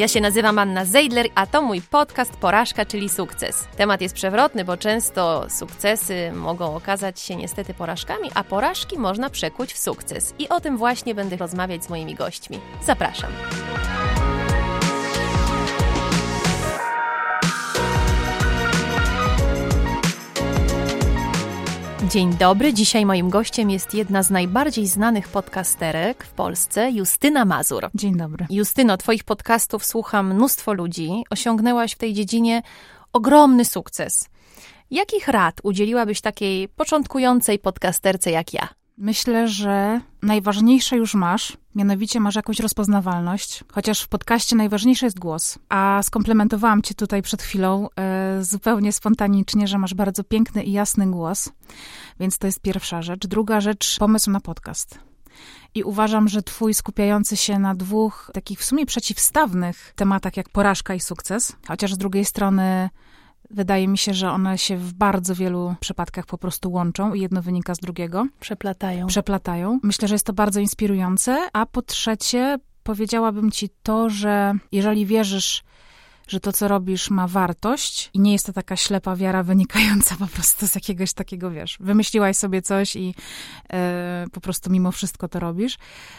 Ja się nazywam Anna Zeidler, a to mój podcast Porażka, czyli sukces. Temat jest przewrotny, bo często sukcesy mogą okazać się niestety porażkami, a porażki można przekuć w sukces. I o tym właśnie będę rozmawiać z moimi gośćmi. Zapraszam. Dzień dobry. Dzisiaj moim gościem jest jedna z najbardziej znanych podcasterek w Polsce, Justyna Mazur. Dzień dobry. Justyno, Twoich podcastów słucha mnóstwo ludzi. Osiągnęłaś w tej dziedzinie ogromny sukces. Jakich rad udzieliłabyś takiej początkującej podcasterce jak ja? Myślę, że najważniejsze już masz, mianowicie masz jakąś rozpoznawalność, chociaż w podcaście najważniejszy jest głos. A skomplementowałam cię tutaj przed chwilą e, zupełnie spontanicznie, że masz bardzo piękny i jasny głos, więc to jest pierwsza rzecz. Druga rzecz, pomysł na podcast. I uważam, że twój skupiający się na dwóch takich w sumie przeciwstawnych tematach, jak porażka i sukces, chociaż z drugiej strony Wydaje mi się, że one się w bardzo wielu przypadkach po prostu łączą i jedno wynika z drugiego. Przeplatają. Przeplatają. Myślę, że jest to bardzo inspirujące. A po trzecie, powiedziałabym ci to, że jeżeli wierzysz, że to, co robisz, ma wartość i nie jest to taka ślepa wiara wynikająca po prostu z jakiegoś takiego, wiesz, wymyśliłaś sobie coś i e, po prostu mimo wszystko to robisz,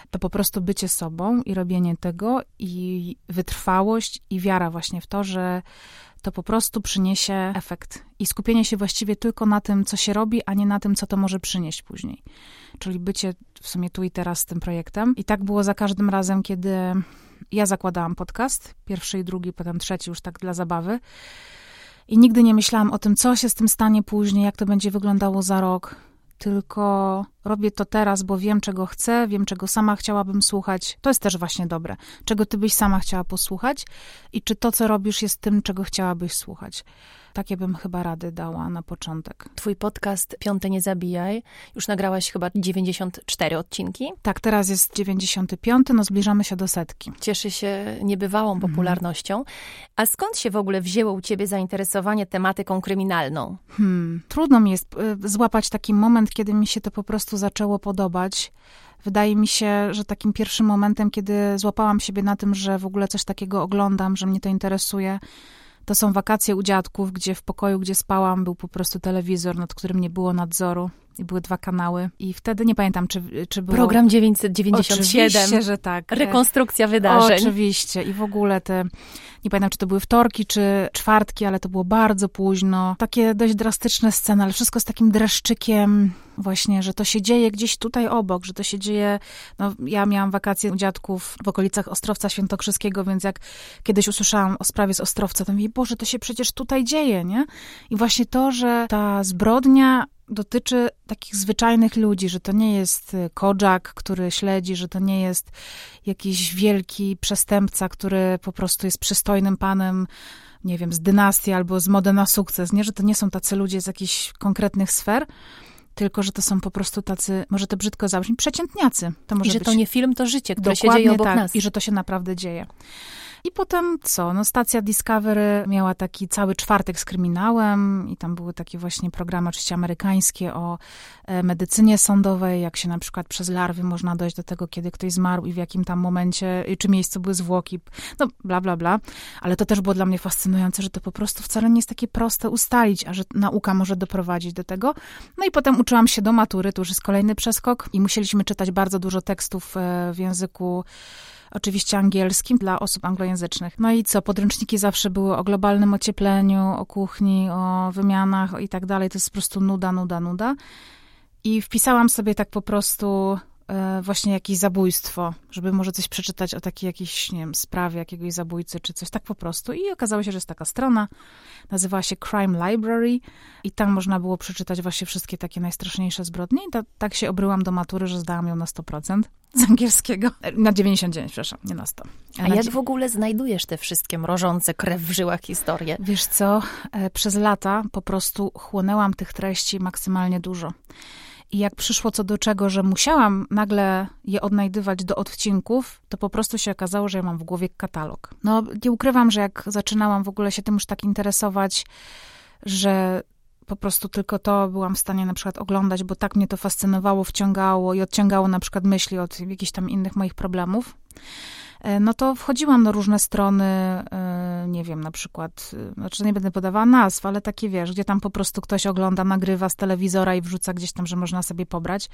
to po prostu bycie sobą i robienie tego i wytrwałość i wiara właśnie w to, że to po prostu przyniesie efekt. I skupienie się właściwie tylko na tym, co się robi, a nie na tym, co to może przynieść później. Czyli bycie w sumie tu i teraz z tym projektem. I tak było za każdym razem, kiedy ja zakładałam podcast, pierwszy i drugi, potem trzeci, już tak dla zabawy. I nigdy nie myślałam o tym, co się z tym stanie później, jak to będzie wyglądało za rok, tylko robię to teraz, bo wiem, czego chcę, wiem, czego sama chciałabym słuchać. To jest też właśnie dobre. Czego ty byś sama chciała posłuchać i czy to, co robisz, jest tym, czego chciałabyś słuchać. Takie bym chyba rady dała na początek. Twój podcast Piąte Nie Zabijaj, już nagrałaś chyba 94 odcinki. Tak, teraz jest 95, no zbliżamy się do setki. Cieszy się niebywałą mhm. popularnością. A skąd się w ogóle wzięło u ciebie zainteresowanie tematyką kryminalną? Hmm, trudno mi jest y, złapać taki moment, kiedy mi się to po prostu zaczęło podobać. Wydaje mi się, że takim pierwszym momentem, kiedy złapałam siebie na tym, że w ogóle coś takiego oglądam, że mnie to interesuje, to są wakacje u dziadków, gdzie w pokoju, gdzie spałam, był po prostu telewizor, nad którym nie było nadzoru i były dwa kanały. I wtedy nie pamiętam, czy, czy było... Program 997. Oczywiście, że tak. Rekonstrukcja wydarzeń. Oczywiście. I w ogóle te, nie pamiętam, czy to były wtorki, czy czwartki, ale to było bardzo późno. Takie dość drastyczne sceny, ale wszystko z takim dreszczykiem właśnie, że to się dzieje gdzieś tutaj obok, że to się dzieje, no ja miałam wakacje u dziadków w okolicach Ostrowca Świętokrzyskiego, więc jak kiedyś usłyszałam o sprawie z Ostrowca, to mówię, Boże, to się przecież tutaj dzieje, nie? I właśnie to, że ta zbrodnia dotyczy takich zwyczajnych ludzi, że to nie jest y, kodzak, który śledzi, że to nie jest jakiś wielki przestępca, który po prostu jest przystojnym panem, nie wiem, z dynastii albo z mody na sukces, nie? Że to nie są tacy ludzie z jakichś konkretnych sfer, tylko że to są po prostu tacy, może to brzydko zabrzmi, przeciętniacy. To może I że być. to nie film, to życie, które Dokładnie się dzieje obok tak. nas. I że to się naprawdę dzieje. I potem co? No, stacja Discovery miała taki cały czwartek z kryminałem i tam były takie właśnie programy oczywiście amerykańskie o e, medycynie sądowej, jak się na przykład przez larwy można dojść do tego, kiedy ktoś zmarł i w jakim tam momencie, czy miejscu były zwłoki, no bla, bla, bla. Ale to też było dla mnie fascynujące, że to po prostu wcale nie jest takie proste ustalić, a że nauka może doprowadzić do tego. No i potem uczyłam się do matury, to już jest kolejny przeskok i musieliśmy czytać bardzo dużo tekstów e, w języku oczywiście angielskim dla osób anglojęzycznych. No i co, podręczniki zawsze były o globalnym ociepleniu, o kuchni, o wymianach i tak dalej. To jest po prostu nuda, nuda, nuda. I wpisałam sobie tak po prostu właśnie jakieś zabójstwo, żeby może coś przeczytać o takiej jakiejś, nie wiem, sprawie jakiegoś zabójcy, czy coś tak po prostu. I okazało się, że jest taka strona, nazywała się Crime Library i tam można było przeczytać właśnie wszystkie takie najstraszniejsze zbrodnie i ta, tak się obryłam do matury, że zdałam ją na 100% z angielskiego. E, na 99, przepraszam, nie na 100. A, A jak w ogóle znajdujesz te wszystkie mrożące krew w żyłach historie? Wiesz co, e, przez lata po prostu chłonęłam tych treści maksymalnie dużo. I jak przyszło co do czego, że musiałam nagle je odnajdywać do odcinków, to po prostu się okazało, że ja mam w głowie katalog. No, nie ukrywam, że jak zaczynałam w ogóle się tym już tak interesować, że po prostu tylko to byłam w stanie na przykład oglądać, bo tak mnie to fascynowało, wciągało i odciągało na przykład myśli od jakichś tam innych moich problemów. E, no to wchodziłam na różne strony, e, nie wiem, na przykład, e, znaczy nie będę podawała nazw, ale takie wiesz, gdzie tam po prostu ktoś ogląda, nagrywa z telewizora i wrzuca gdzieś tam, że można sobie pobrać.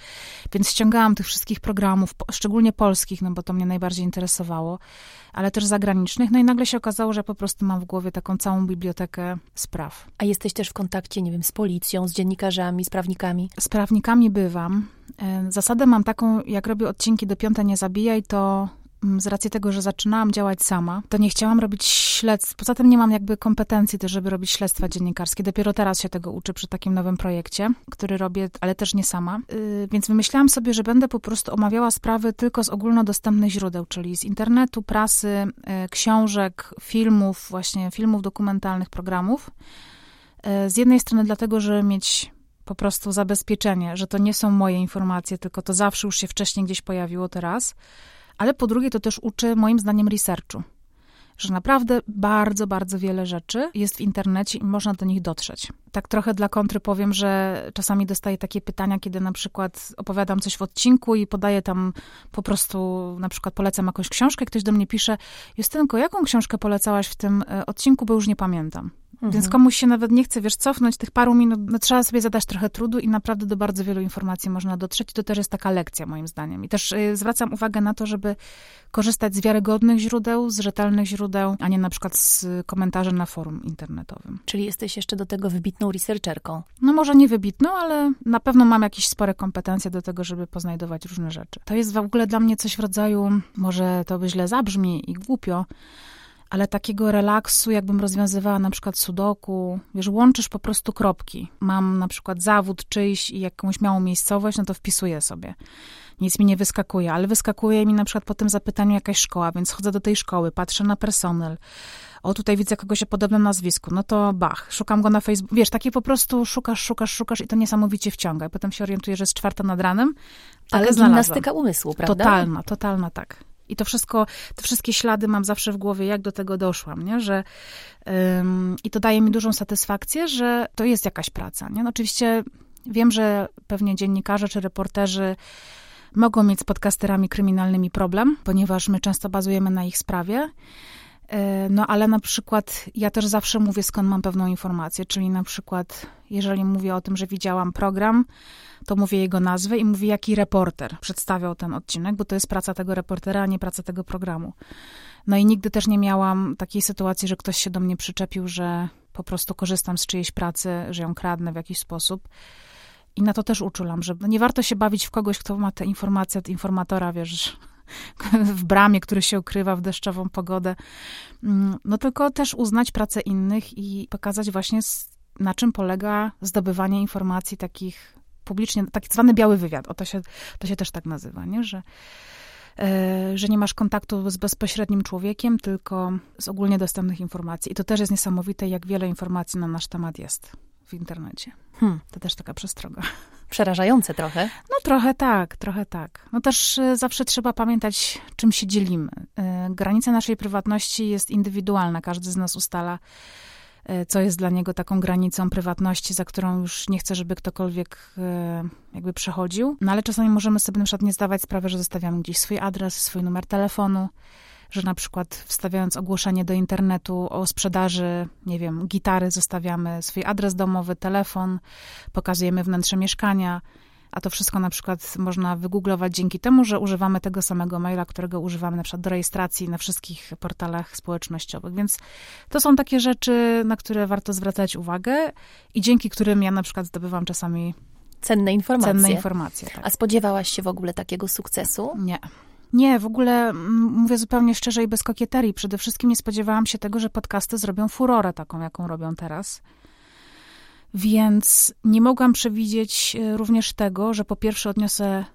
Więc ściągałam tych wszystkich programów, szczególnie polskich, no bo to mnie najbardziej interesowało, ale też zagranicznych. No i nagle się okazało, że po prostu mam w głowie taką całą bibliotekę spraw. A jesteś też w kontakcie, nie wiem, z policją, z dziennikarzami, z prawnikami? Z prawnikami bywam. Zasadę mam taką, jak robię odcinki do piąte nie zabijaj, to z racji tego, że zaczynałam działać sama, to nie chciałam robić śledztw. Poza tym nie mam jakby kompetencji też, żeby robić śledztwa dziennikarskie. Dopiero teraz się tego uczę przy takim nowym projekcie, który robię, ale też nie sama. Yy, więc wymyślałam sobie, że będę po prostu omawiała sprawy tylko z ogólnodostępnych źródeł, czyli z internetu, prasy, yy, książek, filmów, właśnie filmów dokumentalnych, programów. Yy, z jednej strony dlatego, żeby mieć po prostu zabezpieczenie, że to nie są moje informacje, tylko to zawsze już się wcześniej gdzieś pojawiło teraz ale po drugie to też uczy moim zdaniem researchu. Że naprawdę bardzo, bardzo wiele rzeczy jest w internecie i można do nich dotrzeć. Tak trochę dla kontry powiem, że czasami dostaję takie pytania, kiedy na przykład opowiadam coś w odcinku i podaję tam po prostu, na przykład polecam jakąś książkę, ktoś do mnie pisze, Justynko, jaką książkę polecałaś w tym e, odcinku, bo już nie pamiętam. Mhm. Więc komuś się nawet nie chce, wiesz, cofnąć tych paru minut, no, trzeba sobie zadać trochę trudu i naprawdę do bardzo wielu informacji można dotrzeć. To też jest taka lekcja, moim zdaniem. I też y, zwracam uwagę na to, żeby korzystać z wiarygodnych źródeł, z rzetelnych źródeł, a nie na przykład z komentarzy na forum internetowym. Czyli jesteś jeszcze do tego wybitną researcherką? No może nie wybitną, ale na pewno mam jakieś spore kompetencje do tego, żeby poznajdować różne rzeczy. To jest w ogóle dla mnie coś w rodzaju, może to by źle zabrzmi i głupio, ale takiego relaksu, jakbym rozwiązywała na przykład sudoku, wiesz, łączysz po prostu kropki. Mam na przykład zawód czyjś i jakąś małą miejscowość, no to wpisuję sobie. Nic mi nie wyskakuje, ale wyskakuje mi na przykład po tym zapytaniu jakaś szkoła, więc chodzę do tej szkoły, patrzę na personel. O, tutaj widzę kogoś o podobnym nazwisku, no to bach, szukam go na Facebooku. Wiesz, takie po prostu szukasz, szukasz, szukasz i to niesamowicie wciąga. I potem się orientuję, że jest czwarta nad ranem, ale ale gimnastyka umysłu, prawda? Totalna, totalna, tak. I to wszystko, te wszystkie ślady mam zawsze w głowie, jak do tego doszłam, nie? Że, ym, I to daje mi dużą satysfakcję, że to jest jakaś praca. Nie? No oczywiście wiem, że pewnie dziennikarze czy reporterzy mogą mieć z podcasterami kryminalnymi problem, ponieważ my często bazujemy na ich sprawie. E, no ale na przykład ja też zawsze mówię, skąd mam pewną informację, czyli na przykład jeżeli mówię o tym, że widziałam program, to mówię jego nazwę i mówię, jaki reporter przedstawiał ten odcinek, bo to jest praca tego reportera, a nie praca tego programu. No i nigdy też nie miałam takiej sytuacji, że ktoś się do mnie przyczepił, że po prostu korzystam z czyjejś pracy, że ją kradnę w jakiś sposób. I na to też uczulam, że nie warto się bawić w kogoś, kto ma te informacje od informatora, wiesz, w bramie, który się ukrywa w deszczową pogodę. Mm, no tylko też uznać pracę innych i pokazać właśnie, na czym polega zdobywanie informacji takich publicznie, tak zwany biały wywiad. O to się, to się też tak nazywa, nie? Że, e, że nie masz kontaktu z bezpośrednim człowiekiem, tylko z ogólnie dostępnych informacji. I to też jest niesamowite, jak wiele informacji na nasz temat jest w internecie. Hmm, to też taka przestroga. Przerażające trochę. No trochę tak, trochę tak. No też e, zawsze trzeba pamiętać, czym się dzielimy. E, granica naszej prywatności jest indywidualna. Każdy z nas ustala, co jest dla niego taką granicą prywatności, za którą już nie chce, żeby ktokolwiek jakby przechodził. No ale czasami możemy sobie na przykład nie zdawać sprawy, że zostawiamy gdzieś swój adres, swój numer telefonu, że na przykład wstawiając ogłoszenie do internetu o sprzedaży, nie wiem, gitary, zostawiamy swój adres domowy, telefon, pokazujemy wnętrze mieszkania, a to wszystko na przykład można wygooglować dzięki temu, że używamy tego samego maila, którego używamy na przykład do rejestracji na wszystkich portalach społecznościowych. Więc to są takie rzeczy, na które warto zwracać uwagę i dzięki którym ja na przykład zdobywam czasami cenne informacje. Cenne informacje tak. A spodziewałaś się w ogóle takiego sukcesu? Nie. Nie, w ogóle mówię zupełnie szczerze i bez kokieterii. Przede wszystkim nie spodziewałam się tego, że podcasty zrobią furorę taką, jaką robią teraz. Więc nie mogłam przewidzieć e, również tego, że po pierwsze odniosę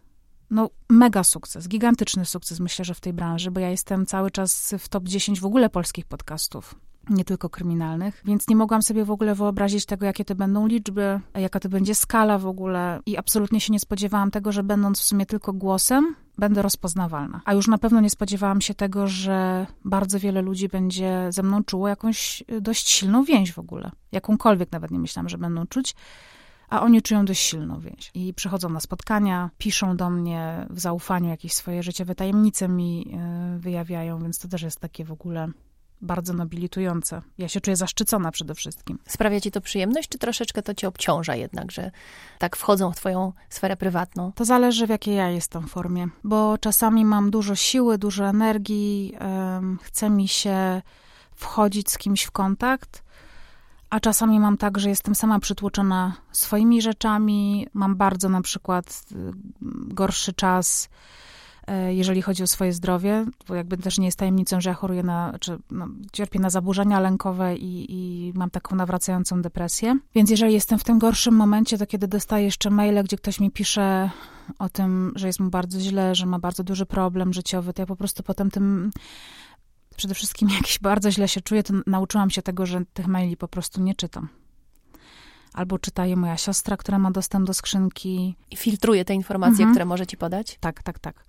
no, mega sukces, gigantyczny sukces, myślę, że w tej branży, bo ja jestem cały czas w top 10 w ogóle polskich podcastów nie tylko kryminalnych, więc nie mogłam sobie w ogóle wyobrazić tego, jakie to będą liczby, jaka to będzie skala w ogóle i absolutnie się nie spodziewałam tego, że będąc w sumie tylko głosem, będę rozpoznawalna. A już na pewno nie spodziewałam się tego, że bardzo wiele ludzi będzie ze mną czuło jakąś dość silną więź w ogóle. Jakąkolwiek nawet nie myślałam, że będą czuć a oni czują dość silną więź. I przychodzą na spotkania, piszą do mnie w zaufaniu jakieś swoje życiowe tajemnice mi y, wyjawiają, więc to też jest takie w ogóle bardzo nobilitujące. Ja się czuję zaszczycona przede wszystkim. Sprawia ci to przyjemność, czy troszeczkę to cię obciąża jednak, że tak wchodzą w twoją sferę prywatną? To zależy, w jakiej ja jestem formie, bo czasami mam dużo siły, dużo energii, um, chce mi się wchodzić z kimś w kontakt, a czasami mam tak, że jestem sama przytłoczona swoimi rzeczami, mam bardzo na przykład y, gorszy czas, jeżeli chodzi o swoje zdrowie, bo jakby też nie jest tajemnicą, że ja choruję na, czy no, cierpię na zaburzenia lękowe i, i mam taką nawracającą depresję. Więc jeżeli jestem w tym gorszym momencie, to kiedy dostaję jeszcze maile, gdzie ktoś mi pisze o tym, że jest mu bardzo źle, że ma bardzo duży problem życiowy, to ja po prostu potem tym przede wszystkim jakiś bardzo źle się czuję, to nauczyłam się tego, że tych maili po prostu nie czytam albo czyta je moja siostra, która ma dostęp do skrzynki. I filtruje te informacje, mhm. które może ci podać? Tak, tak, tak.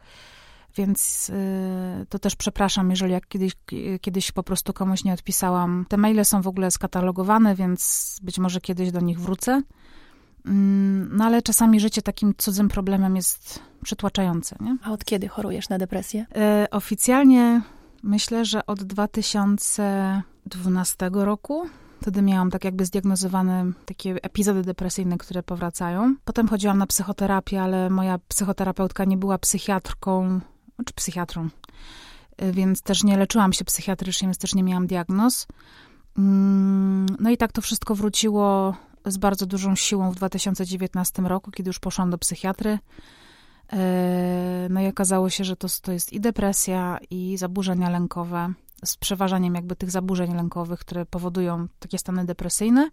Więc y, to też przepraszam, jeżeli jak kiedyś, kiedyś po prostu komuś nie odpisałam. Te maile są w ogóle skatalogowane, więc być może kiedyś do nich wrócę. Mm, no ale czasami życie takim cudzym problemem jest przytłaczające. Nie? A od kiedy chorujesz na depresję? Y, oficjalnie myślę, że od 2012 roku. Wtedy miałam tak jakby zdiagnozowane takie epizody depresyjne, które powracają. Potem chodziłam na psychoterapię, ale moja psychoterapeutka nie była psychiatrką, czy psychiatrą, y, więc też nie leczyłam się psychiatrycznie, więc też nie miałam diagnoz. Mm, no i tak to wszystko wróciło z bardzo dużą siłą w 2019 roku, kiedy już poszłam do psychiatry. Y, no i okazało się, że to, to jest i depresja, i zaburzenia lękowe z przeważaniem jakby tych zaburzeń lękowych, które powodują takie stany depresyjne.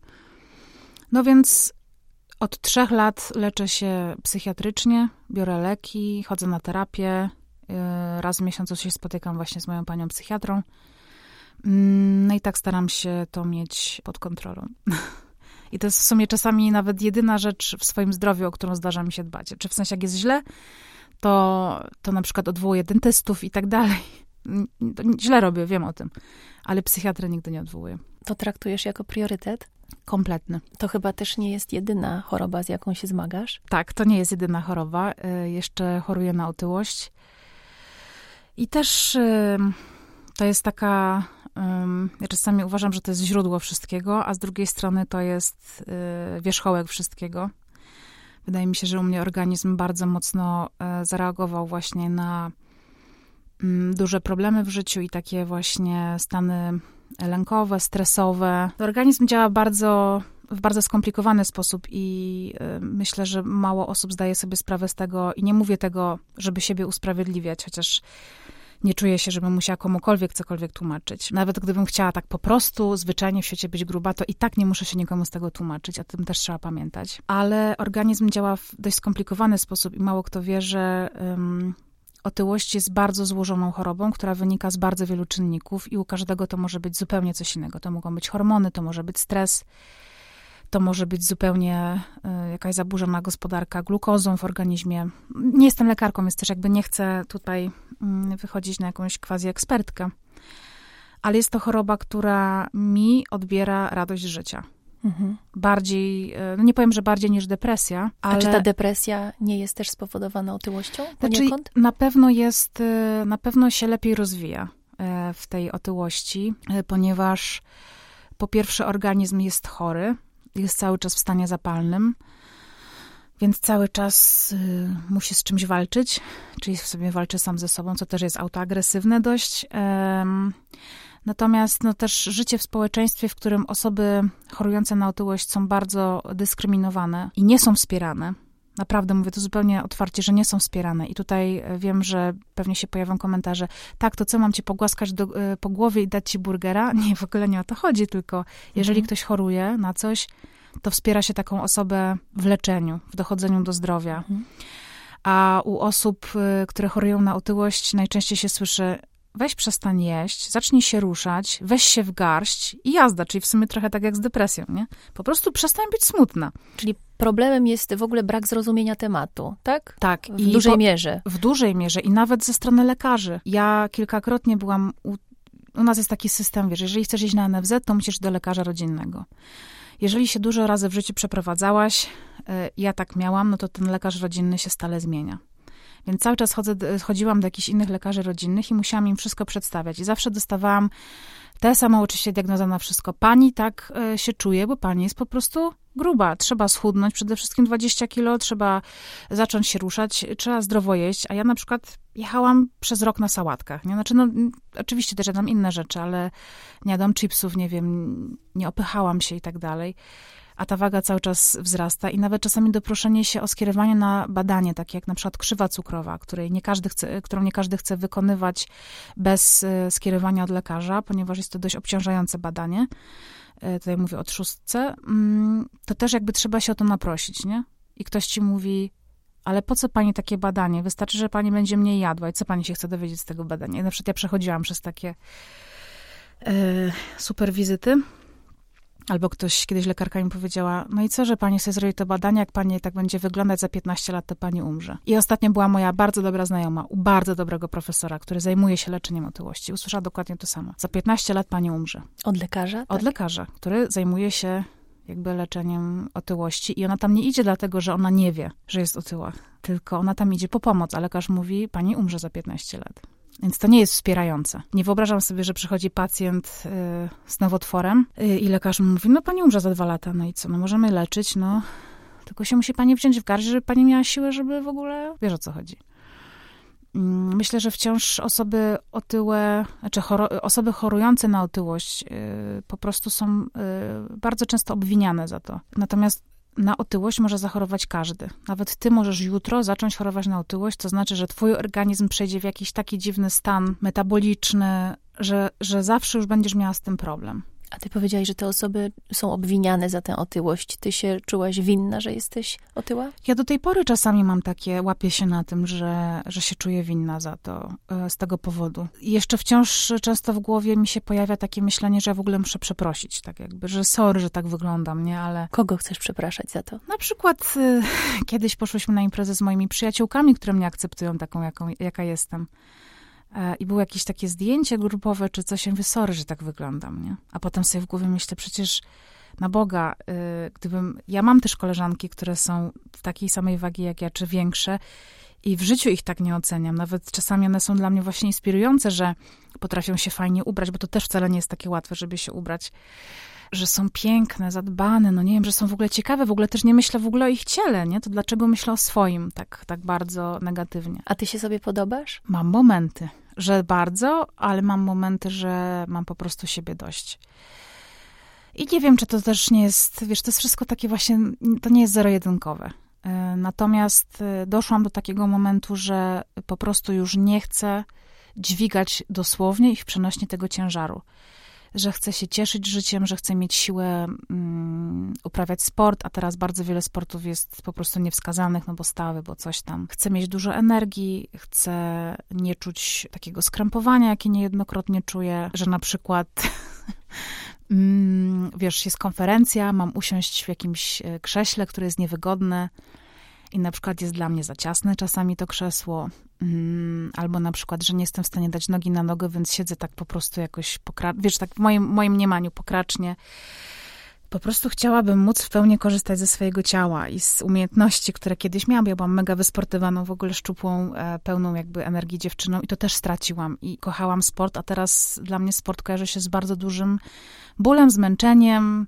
No więc od trzech lat leczę się psychiatrycznie, biorę leki, chodzę na terapię. Y, raz w miesiącu się spotykam właśnie z moją panią psychiatrą. Mm, no i tak staram się to mieć pod kontrolą. I to jest w sumie czasami nawet jedyna rzecz w swoim zdrowiu, o którą zdarza mi się dbać. Czy w sensie, jak jest źle, to, to na przykład odwołuję dentystów i tak dalej. Źle robię, wiem o tym, ale psychiatrę nigdy nie odwołuję. To traktujesz jako priorytet? Kompletny. To chyba też nie jest jedyna choroba, z jaką się zmagasz? Tak, to nie jest jedyna choroba. Y, jeszcze choruję na otyłość. I też to jest taka. Ja czasami uważam, że to jest źródło wszystkiego, a z drugiej strony to jest y, wierzchołek wszystkiego. Wydaje mi się, że u mnie organizm bardzo mocno y, zareagował właśnie na duże problemy w życiu i takie właśnie stany lękowe, stresowe. Organizm działa bardzo w bardzo skomplikowany sposób i y, myślę, że mało osób zdaje sobie sprawę z tego i nie mówię tego, żeby siebie usprawiedliwiać, chociaż nie czuję się, żebym musiała komukolwiek cokolwiek tłumaczyć. Nawet gdybym chciała tak po prostu zwyczajnie w świecie być gruba, to i tak nie muszę się nikomu z tego tłumaczyć, o tym też trzeba pamiętać. Ale organizm działa w dość skomplikowany sposób i mało kto wie, że um, Otyłość jest bardzo złożoną chorobą, która wynika z bardzo wielu czynników i u każdego to może być zupełnie coś innego. To mogą być hormony, to może być stres, to może być zupełnie y, jakaś zaburzona gospodarka glukozą w organizmie. Nie jestem lekarką, więc też jakby nie chcę tutaj y, wychodzić na jakąś quasi ekspertkę. Ale jest to choroba, która mi odbiera radość życia. Mhm. Bardziej, e, no nie powiem, że bardziej niż depresja, ale... A czy ta depresja nie jest też spowodowana otyłością Znaczy, na pewno jest, e, na pewno się lepiej rozwija e, w tej otyłości, ponieważ po pierwsze organizm jest chory, jest cały czas w stanie zapalnym, więc cały czas musi z czymś walczyć, czyli w sobie walczy sam ze sobą, co też jest autoagresywne dość. Natomiast no, też życie w społeczeństwie, w którym osoby chorujące na otyłość są bardzo dyskryminowane i nie są wspierane. Naprawdę mówię to zupełnie otwarcie, że nie są wspierane. I tutaj e, wiem, że pewnie się pojawią komentarze. Tak, to co mam cię pogłaskać do, e, po głowie i dać ci burgera? Nie, w ogóle nie o to chodzi, tylko jeżeli mhm. ktoś choruje na coś, to wspiera się taką osobę w leczeniu, w dochodzeniu do zdrowia. Mhm. A u osób, e, które chorują na otyłość, najczęściej się słyszy: weź przestań jeść, zacznij się ruszać, weź się w garść i jazda, czyli w sumie trochę tak jak z depresją, nie? Po prostu przestań być smutna. Czyli problemem jest w ogóle brak zrozumienia tematu, tak? Tak. W I dużej po, mierze. W dużej mierze i nawet ze strony lekarzy. Ja kilkakrotnie byłam u, u nas jest taki system, wiesz, jeżeli chcesz iść na NFZ, to musisz do lekarza rodzinnego. jeżeli się dużo razy w życiu przeprowadzałaś, e, ja tak miałam, no to ten lekarz rodzinny się stale zmienia. Więc cały czas chodzę, chodziłam do jakichś innych lekarzy rodzinnych i musiałam im wszystko przedstawiać. I zawsze dostawałam tę samą oczywiście diagnozę na wszystko. Pani tak e, się czuje, bo pani jest po prostu gruba. Trzeba schudnąć, przede wszystkim 20 kilo, trzeba zacząć się ruszać, trzeba zdrowo jeść. A ja na przykład jechałam przez rok na sałatkach. Nie? Znaczy, no, oczywiście też jadam inne rzeczy, ale nie jadam chipsów, nie wiem, nie opychałam się i tak dalej a ta waga cały czas wzrasta i nawet czasami doproszenie się o skierowanie na badanie, takie jak na przykład krzywa cukrowa, której nie każdy chce, którą nie każdy chce wykonywać bez e, skierowania od lekarza, ponieważ jest to dość obciążające badanie. E, tutaj mówię o trzustce. Mm, to też jakby trzeba się o to naprosić, nie? I ktoś ci mówi, ale po co pani takie badanie? Wystarczy, że pani będzie mniej jadła i co pani się chce dowiedzieć z tego badania? I na przykład ja przechodziłam przez takie e, super wizyty Albo ktoś, kiedyś lekarka mi powiedziała, no i co, że pani sobie zrobi to badanie, jak pani tak będzie wyglądać za 15 lat, to pani umrze. I ostatnio była moja bardzo dobra znajoma, u bardzo dobrego profesora, który zajmuje się leczeniem otyłości. Usłyszała dokładnie to samo. Za 15 lat pani umrze. Od lekarza? Od tak? lekarza, który zajmuje się jakby leczeniem otyłości i ona tam nie idzie dlatego, że ona nie wie, że jest otyła, tylko ona tam idzie po pomoc, a lekarz mówi, pani umrze za 15 lat. Więc to nie jest wspierające. Nie wyobrażam sobie, że przychodzi pacjent y, z nowotworem y, i lekarz mówi, no pani umrze za dwa lata, no i co, no możemy leczyć, no tylko się musi pani wziąć w garść, żeby pani miała siłę, żeby w ogóle, wiesz o co chodzi. Mm, myślę, że wciąż osoby otyłe, znaczy choro, osoby chorujące na otyłość yy, po prostu są bardzo często obwiniane za to. Natomiast na otyłość może zachorować każdy. Nawet ty możesz jutro zacząć chorować na otyłość, to znaczy, że twój organizm przejdzie w jakiś taki dziwny stan metaboliczny, że, że zawsze już będziesz miała z tym problem. A ty powiedziałaś, że te osoby są obwiniane za tę otyłość. Ty się czułaś winna, że jesteś otyła? Ja do tej pory czasami mam takie, łapię się na tym, że, że się czuję winna za to, e, z tego powodu. I jeszcze wciąż często w głowie mi się pojawia takie myślenie, że ja w ogóle muszę przeprosić, tak jakby, że sorry, że tak wyglądam, nie, ale... Kogo chcesz przepraszać za to? Na przykład y, kiedyś poszłyśmy na imprezę z moimi przyjaciółkami, które mnie akceptują taką, jaką, jaka jestem. E, i było jakieś takie zdjęcie grupowe czy coś, ja mówię, że tak wyglądam, nie? A potem sobie w głowie myślę, przecież na Boga, y, gdybym... Ja mam też koleżanki, które są w takiej samej wagi jak ja, czy większe i w życiu ich tak nie oceniam. Nawet czasami one są dla mnie właśnie inspirujące, że potrafią się fajnie ubrać, bo to też wcale nie jest takie łatwe, żeby się ubrać że są piękne, zadbane, no nie wiem, że są w ogóle ciekawe, w ogóle też nie myślę w ogóle o ich ciele, nie? To dlaczego myślę o swoim tak, tak bardzo negatywnie? A ty się sobie podobasz? Mam momenty, że bardzo, ale mam momenty, że mam po prostu siebie dość. I nie wiem, czy to też nie jest, wiesz, to jest wszystko takie właśnie, to nie jest zero-jedynkowe. E, natomiast e, doszłam do takiego momentu, że po prostu już nie chcę dźwigać dosłownie i w przenośnie tego ciężaru że chcę się cieszyć życiem, że chcę mieć siłę um, uprawiać sport, a teraz bardzo wiele sportów jest po prostu niewskazanych, no bo stały, bo coś tam. Chcę mieć dużo energii, chcę nie czuć takiego skrępowania, jakie niejednokrotnie czuję, że na przykład mm, wiesz, jest konferencja, mam usiąść w jakimś e, krześle, które jest niewygodne, i na przykład jest dla mnie za ciasne czasami to krzesło, mm, albo na przykład, że nie jestem w stanie dać nogi na nogę, więc siedzę tak po prostu jakoś, pokra- wiesz, tak w moim, moim mniemaniu pokracznie. Po prostu chciałabym móc w pełni korzystać ze swojego ciała i z umiejętności, które kiedyś miałam. Ja byłam mega wysportowaną, w ogóle szczupłą, e, pełną jakby energii dziewczyną i to też straciłam. I kochałam sport, a teraz dla mnie sport kojarzy się z bardzo dużym bólem, zmęczeniem,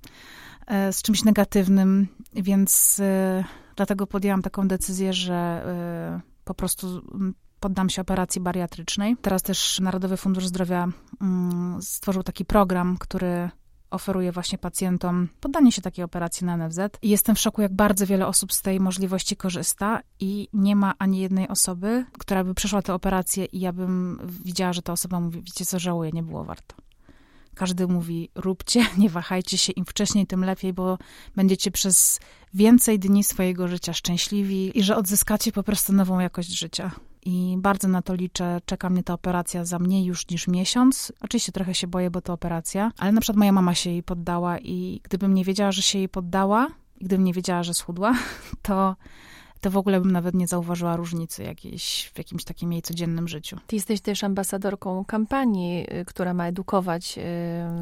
e, z czymś negatywnym, więc e, Dlatego podjęłam taką decyzję, że y, po prostu poddam się operacji bariatrycznej. Teraz też Narodowy Fundusz Zdrowia mm, stworzył taki program, który oferuje właśnie pacjentom poddanie się takiej operacji na NFZ. I jestem w szoku, jak bardzo wiele osób z tej możliwości korzysta i nie ma ani jednej osoby, która by przeszła tę operację i ja bym widziała, że ta osoba mówi, wiecie co, żałuję, nie było warto. Każdy mówi, róbcie, nie wahajcie się, im wcześniej, tym lepiej, bo będziecie przez więcej dni swojego życia szczęśliwi i że odzyskacie po prostu nową jakość życia. I bardzo na to liczę. Czeka mnie ta operacja za mniej już niż miesiąc. Oczywiście trochę się boję, bo to operacja, ale na przykład moja mama się jej poddała i gdybym nie wiedziała, że się jej poddała, i gdybym nie wiedziała, że schudła, to to w ogóle bym nawet nie zauważyła różnicy jakiejś w jakimś takim jej codziennym życiu. Ty jesteś też ambasadorką kampanii, y, która ma edukować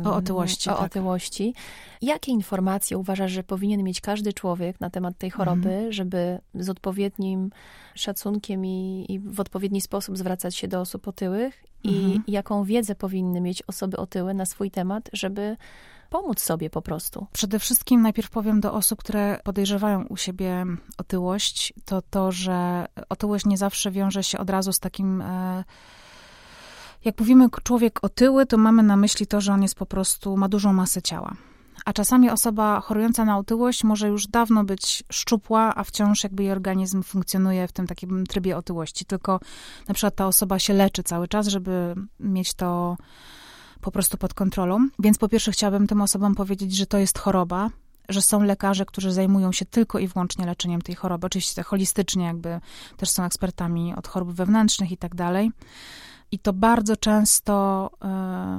o otyłości. O tak. otyłości. Jakie informacje uważasz, że powinien mieć każdy człowiek na temat tej choroby, mhm. żeby z odpowiednim szacunkiem i, i, w odpowiedni sposób zwracać się do osób otyłych? Mhm. I jaką wiedzę powinny mieć osoby otyłe na swój temat, żeby pomóc sobie po prostu? Przede wszystkim najpierw powiem do osób, które podejrzewają u siebie otyłość, to to, że otyłość nie zawsze wiąże się od razu z takim. E, jak mówimy człowiek otyły, to mamy na myśli to, że on jest po prostu, ma dużą masę ciała. A czasami osoba chorująca na otyłość może już dawno być szczupła, a wciąż jakby jej organizm funkcjonuje w tym takim trybie otyłości. Tylko na przykład ta osoba się leczy cały czas, żeby mieć to po prostu pod kontrolą. Więc po pierwsze chciałabym tym osobom powiedzieć, że to jest choroba, że są lekarze, którzy zajmują się tylko i wyłącznie leczeniem tej choroby. Oczywiście tak holistycznie jakby też są ekspertami od chorób wewnętrznych i tak dalej. I to bardzo często,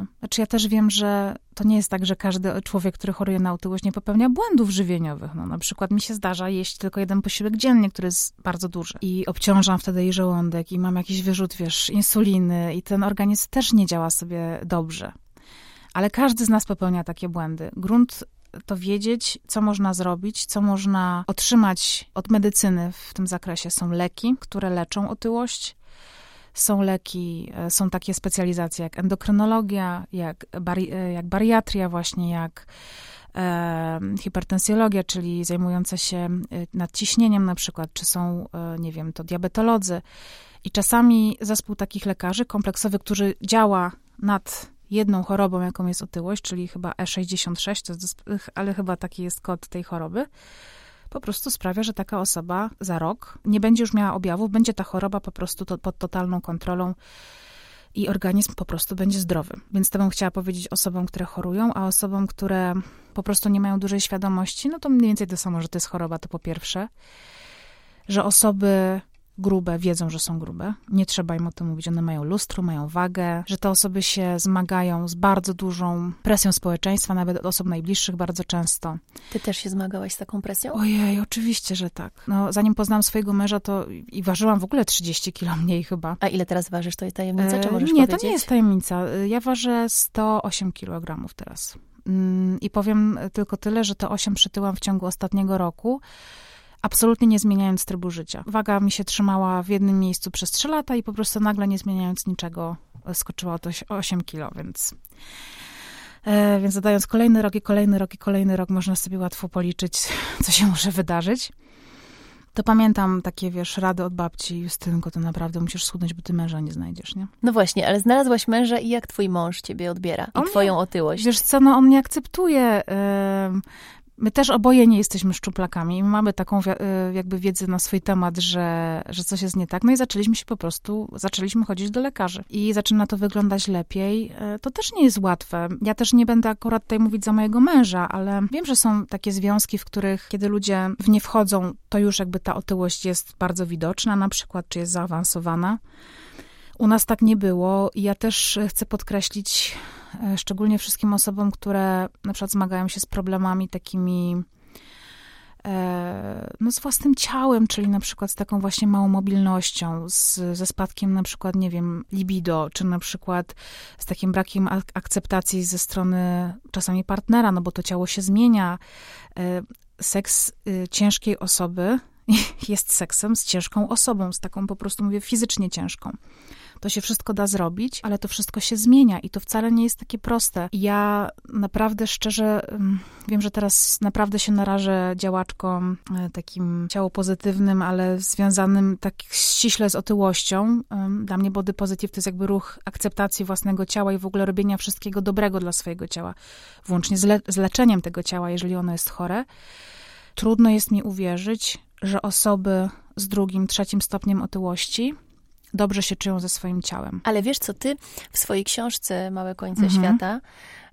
yy, znaczy ja też wiem, że to nie jest tak, że każdy człowiek, który choruje na otyłość, nie popełnia błędów żywieniowych. No, na przykład mi się zdarza jeść tylko jeden posiłek dziennie, który jest bardzo duży. I obciążam wtedy jej żołądek i mam jakiś wyrzut, wiesz, insuliny i ten organizm też nie działa sobie dobrze. Ale każdy z nas popełnia takie błędy. Grunt to wiedzieć, co można zrobić, co można otrzymać od medycyny w tym zakresie. Są leki, które leczą otyłość, są leki, e, są takie specjalizacje jak endokrynologia, jak, bari, e, jak bariatria, właśnie jak e, hipertensjologia, czyli zajmująca się e, nadciśnieniem na przykład, czy są, nie wiem, to diabetolodzy. I czasami zespół takich lekarzy kompleksowy, który działa nad jedną chorobą, jaką jest otyłość, czyli chyba E66, to jest, ale chyba taki jest kod tej choroby, po prostu sprawia, że taka osoba za rok nie będzie już miała objawów, będzie ta choroba po prostu to, pod totalną kontrolą i organizm po prostu będzie zdrowy. Więc to bym chciała powiedzieć osobom, które chorują, a osobom, które po prostu nie mają dużej świadomości, no to mniej więcej to samo, że to jest choroba, to po pierwsze. Że osoby grube wiedzą, że są grube. Nie trzeba im o tym mówić. One mają lustro, mają wagę, że te osoby się zmagają z bardzo dużą presją społeczeństwa, nawet od osób najbliższych bardzo często. Ty też się zmagałaś z taką presją? Ojej, oczywiście, że tak. No, zanim poznałam swojego męża, to i ważyłam w ogóle 30 kilo mniej chyba. A ile teraz ważysz? To jest tajemnica, czy możesz e, Nie, powiedzieć? to nie jest tajemnica. Ja ważę 108 kg teraz. Mm, I powiem tylko tyle, że to 8 przytyłam w ciągu ostatniego roku absolutnie nie zmieniając trybu życia. Waga mi się trzymała w jednym miejscu przez 3 lata i po prostu nagle nie zmieniając niczego skoczyła o 8 kilo, więc... E, więc zadając kolejny rok i kolejny rok i kolejny rok, można sobie łatwo policzyć, co się może wydarzyć. To pamiętam takie, wiesz, rady od babci, Justynko, to naprawdę musisz schudnąć, bo ty męża nie znajdziesz, nie? No właśnie, ale znalazłaś męża i jak twój mąż ciebie odbiera? I on twoją otyłość? Wiesz co, no on nie akceptuje. My też oboje nie jesteśmy szczuplakami. My mamy taką y, jakby wiedzę na swój temat, że, że coś jest nie tak. No i zaczęliśmy się po prostu, zaczęliśmy chodzić do lekarzy. I zaczyna to wyglądać lepiej. Y, to też nie jest łatwe. Ja też nie będę akurat tutaj mówić za mojego męża, ale wiem, że są takie związki, w których kiedy ludzie w nie wchodzą, to już jakby ta otyłość jest bardzo widoczna na przykład, czy jest zaawansowana. U nas tak nie było i ja też chcę podkreślić E, szczególnie wszystkim osobom, które na przykład zmagają się z problemami takimi e, no, z własnym ciałem, czyli na przykład z taką właśnie małą mobilnością, z, ze spadkiem na przykład, nie wiem, libido, czy na przykład z takim brakiem akceptacji ze strony czasami partnera, no bo to ciało się zmienia. E, seks y, ciężkiej osoby jest seksem z ciężką osobą, z taką po prostu, mówię, fizycznie ciężką. To się wszystko da zrobić, ale to wszystko się zmienia i to wcale nie jest takie proste. Ja naprawdę szczerze mm, wiem, że teraz naprawdę się narażę działaczkom e, takim ciało pozytywnym, ale związanym tak ściśle z otyłością. Dla mnie body positive to jest jakby ruch akceptacji własnego ciała i w ogóle robienia wszystkiego dobrego dla swojego ciała, włącznie z, le z leczeniem tego ciała, jeżeli ono jest chore. Trudno jest mi uwierzyć, że osoby z drugim, trzecim stopniem otyłości dobrze się czują ze swoim ciałem. Ale wiesz co, ty w swojej książce Małe końce mhm. świata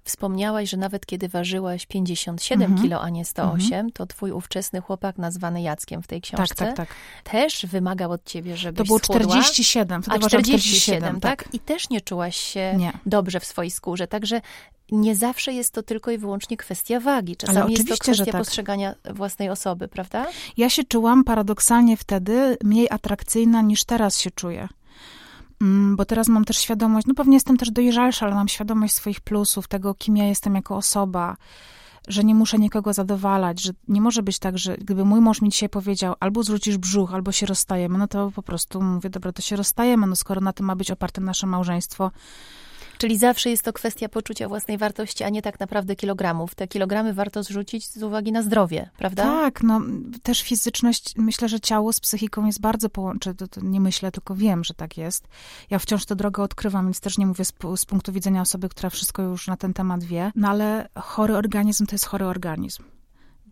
wspomniałaś, że nawet kiedy ważyłaś 57 mhm. kilo, a nie 108, mhm. to twój ówczesny chłopak nazwany Jackiem w tej książce tak, tak, tak. też wymagał od ciebie, żebyś To było schudła. 47, wtedy a 47, 47 tak? tak? I też nie czułaś się nie. dobrze w swojej skórze, także nie zawsze jest to tylko i wyłącznie kwestia wagi. Czasami jest to kwestia tak. postrzegania własnej osoby, prawda? Ja się czułam paradoksalnie wtedy mniej atrakcyjna niż teraz się czuję. Mm, bo teraz mam też świadomość, no pewnie jestem też dojrzalsza, ale mam świadomość swoich plusów, tego, kim ja jestem jako osoba, że nie muszę nikogo zadowalać, że nie może być tak, że gdyby mój mąż mi dzisiaj powiedział, albo zrzucisz brzuch, albo się rozstajemy, no to po prostu mówię, dobra, to się rozstajemy, no skoro na tym ma być oparte nasze małżeństwo, Czyli zawsze jest to kwestia poczucia własnej wartości, a nie tak naprawdę kilogramów. Te kilogramy warto zrzucić z uwagi na zdrowie, prawda? Tak, no też fizyczność, myślę, że ciało z psychiką jest bardzo połączone. Nie myślę, tylko wiem, że tak jest. Ja wciąż tę drogę odkrywam, więc też nie mówię z, z punktu widzenia osoby, która wszystko już na ten temat wie. No ale chory organizm to jest chory organizm.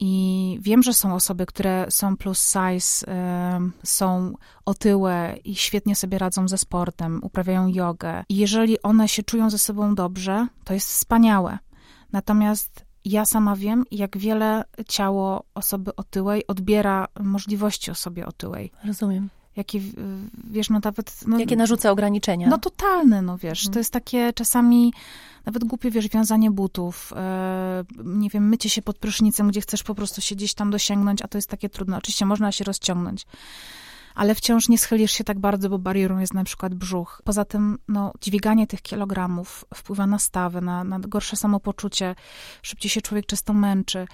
I wiem, że są osoby, które są plus size, są otyłe i świetnie sobie radzą ze sportem, uprawiają jogę. I jeżeli one się czują ze sobą dobrze, to jest wspaniałe. Natomiast ja sama wiem, jak wiele ciało osoby otyłej odbiera możliwości osobie otyłej. Rozumiem jakie, wiesz, no nawet... No, jakie narzuca ograniczenia. No totalne, no wiesz, mhm. to jest takie czasami nawet głupie, wiesz, wiązanie butów, e, nie wiem, mycie się pod prysznicem, gdzie chcesz po prostu się gdzieś tam dosięgnąć, a to jest takie trudne. Oczywiście można się rozciągnąć ale wciąż nie schylisz się tak bardzo, bo barierą jest na przykład brzuch. Poza tym, no, dźwiganie tych kilogramów wpływa na stawę, na, na gorsze samopoczucie, szybciej się człowiek często męczy.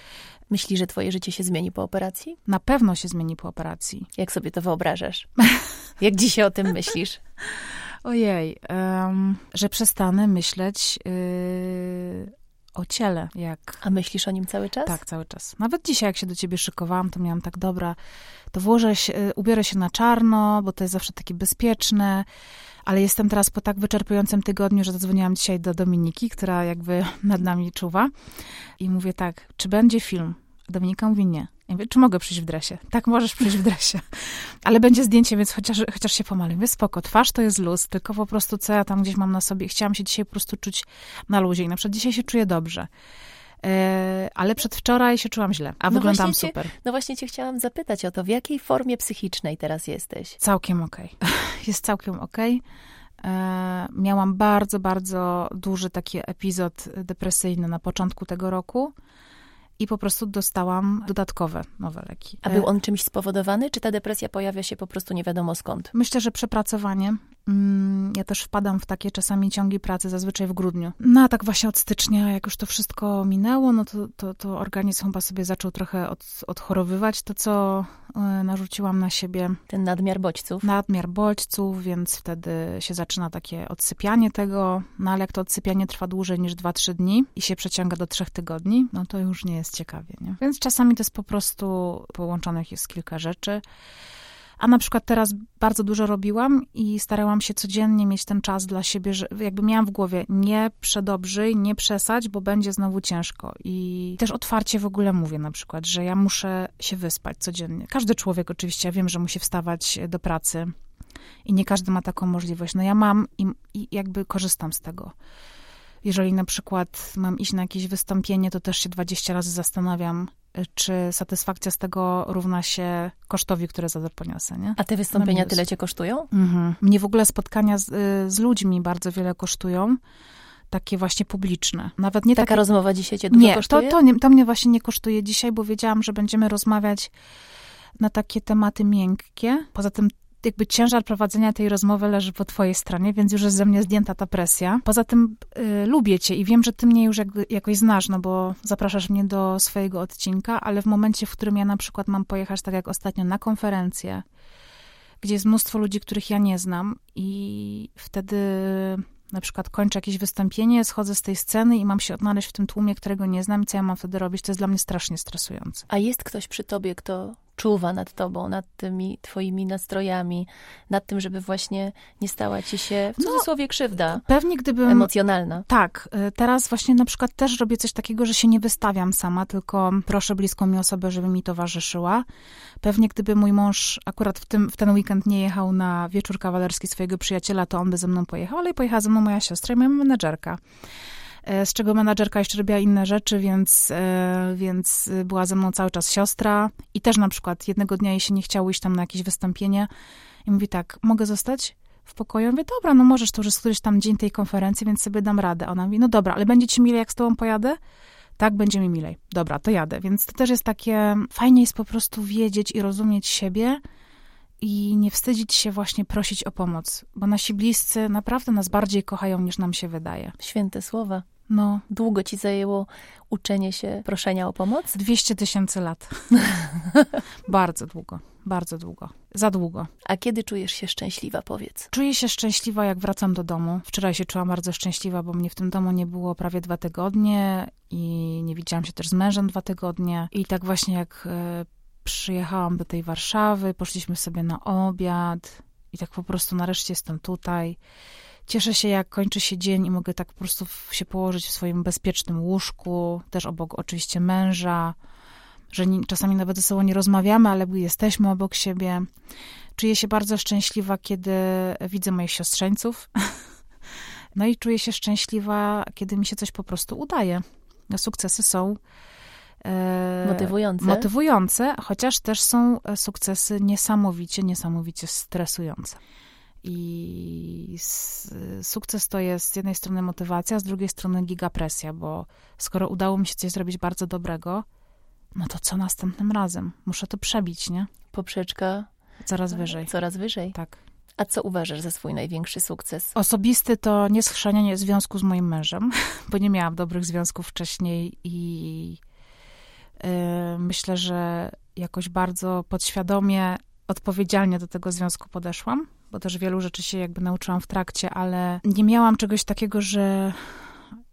Myślisz, że twoje życie się zmieni po operacji? Na pewno się zmieni po operacji. Jak sobie to wyobrażasz? Jak dzisiaj o tym myślisz? Ojej, um, że przestanę myśleć yy, o ciele. Jak... A myślisz o nim cały czas? Tak, cały czas. Nawet dzisiaj, jak się do ciebie szykowałam, to miałam tak, dobra, to włożę się, y, ubiorę się na czarno, bo to jest zawsze takie bezpieczne, ale jestem teraz po tak wyczerpującym tygodniu, że zadzwoniłam dzisiaj do Dominiki, która jakby nad nami czuwa i mówię tak, czy będzie film? Dominika mówi nie. Ja mówię, czy mogę przyjść w dresie? Tak, możesz przyjść w dresie. Ale będzie zdjęcie, więc chociaż, chociaż się pomaluję. Mówię, spoko, twarz to jest luz, tylko po prostu co ja tam gdzieś mam na sobie. Chciałam się dzisiaj po prostu czuć na luzie i na przykład dzisiaj się czuję dobrze. E, ale przedwczoraj się czułam źle, a no wyglądam cię, super. No właśnie cię chciałam zapytać o to, w jakiej formie psychicznej teraz jesteś? Całkiem okej. Okay. Jest całkiem okej. Okay. E, miałam bardzo, bardzo duży taki epizod depresyjny na początku tego roku i po prostu dostałam dodatkowe nowe leki. A był on czymś spowodowany, czy ta depresja pojawia się po prostu nie wiadomo skąd? Myślę, że przepracowanie. Mm, ja też wpadam w takie czasami ciągi pracy, zazwyczaj w grudniu. No a tak właśnie od stycznia, jak już to wszystko minęło, no to, to, to organizm chyba sobie zaczął trochę od, odchorowywać to, co e, narzuciłam na siebie. Ten nadmiar bodźców. Nadmiar bodźców, więc wtedy się zaczyna takie odsypianie tego, no ale jak to odsypianie trwa dłużej niż 2-3 dni i się przeciąga do 3 tygodni, no to już nie jest ciekawie, nie? Więc czasami to jest po prostu połączonych jest kilka rzeczy. A na przykład teraz bardzo dużo robiłam i starałam się codziennie mieć ten czas dla siebie, że jakby miałam w głowie nie przedobrzyj, nie przesadź, bo będzie znowu ciężko. I też otwarcie w ogóle mówię na przykład, że ja muszę się wyspać codziennie. Każdy człowiek oczywiście, ja wiem, że musi wstawać do pracy i nie każdy ma taką możliwość. No ja mam i, i jakby korzystam z tego. Jeżeli na przykład mam iść na jakieś wystąpienie, to też się 20 razy zastanawiam, czy satysfakcja z tego równa się kosztowi, które za to poniosę, nie? A te wystąpienia tyle cię kosztują? Mhm. Mnie w ogóle spotkania z, z ludźmi bardzo wiele kosztują takie właśnie publiczne. Nawet nie Taka takie... rozmowa dzisiaj cię dużo nie, kosztuje? Nie, to, to, to mnie właśnie nie kosztuje dzisiaj, bo wiedziałam, że będziemy rozmawiać na takie tematy miękkie. Poza tym jakby ciężar prowadzenia tej rozmowy leży po twojej stronie, więc już jest ze mnie zdjęta ta presja. Poza tym y, lubię cię i wiem, że ty mnie już jakby, jakoś znasz, no bo zapraszasz mnie do swojego odcinka, ale w momencie, w którym ja na przykład mam pojechać, tak jak ostatnio, na konferencję, gdzie jest mnóstwo ludzi, których ja nie znam i wtedy na przykład kończę jakieś wystąpienie, schodzę z tej sceny i mam się odnaleźć w tym tłumie, którego nie znam, co ja mam wtedy robić, to jest dla mnie strasznie stresujące. A jest ktoś przy tobie, kto czuwa nad tobą, nad tymi twoimi nastrojami, nad tym, żeby właśnie nie stała ci się w no, cudzysłowie krzywda pewnie gdybym, emocjonalna. Tak, y, teraz właśnie na przykład też robię coś takiego, że się nie wystawiam sama, tylko proszę bliską mi osobę, żeby mi towarzyszyła. Pewnie gdyby mój mąż akurat w, tym, w ten weekend nie jechał na wieczór kawalerski swojego przyjaciela, to on by ze mną pojechał, ale pojechała ze mną moja siostra i moja menedżerka. E, z czego menadżerka jeszcze robiła inne rzeczy, więc, e, więc była ze mną cały czas siostra i też na przykład jednego dnia jej się nie chciało iść tam na jakieś wystąpienie i mówi tak, mogę zostać? w pokoju. Ja mówię, dobra, no możesz, to już jest któryś tam dzień tej konferencji, więc sobie dam radę. Ona mówi, no dobra, ale będzie ci milej, jak z tobą pojadę? Tak, będzie mi milej. Dobra, to jadę. Więc to też jest takie, fajnie jest po prostu wiedzieć i rozumieć siebie i nie wstydzić się właśnie prosić o pomoc, bo nasi bliscy naprawdę nas bardziej kochają, niż nam się wydaje. Święte słowa. No, Długo ci zajęło uczenie się proszenia o pomoc? 200 tysięcy lat. bardzo długo, bardzo długo. Za długo. A kiedy czujesz się szczęśliwa, powiedz? Czuję się szczęśliwa, jak wracam do domu. Wczoraj się czułam bardzo szczęśliwa, bo mnie w tym domu nie było prawie dwa tygodnie i nie widziałam się też z mężem dwa tygodnie. I tak właśnie jak e, przyjechałam do tej Warszawy, poszliśmy sobie na obiad i tak po prostu nareszcie jestem tutaj. Cieszę się, jak kończy się dzień i mogę tak po prostu się położyć w swoim bezpiecznym łóżku, też obok oczywiście męża, że nie, czasami nawet ze sobą nie rozmawiamy, ale jesteśmy obok siebie. Czuję się bardzo szczęśliwa, kiedy widzę moich siostrzeńców. No i czuję się szczęśliwa, kiedy mi się coś po prostu udaje. No, Sukcesy są Motywujące? motywujące, chociaż też są e, sukcesy niesamowicie, niesamowicie stresujące. I sukces to jest z jednej strony motywacja, z drugiej strony gigapresja, bo skoro udało mi się coś zrobić bardzo dobrego, no to co następnym razem? Muszę to przebić, nie? Poprzeczka Coraz wyżej. coraz wyżej. Tak. A co uważasz za swój największy sukces? Osobisty to nieschrzanianie związku z moim mężem, bo nie miałam dobrych związków wcześniej i myślę, że jakoś bardzo podświadomie, odpowiedzialnie do tego związku podeszłam, bo też wielu rzeczy się jakby nauczyłam w trakcie, ale nie miałam czegoś takiego, że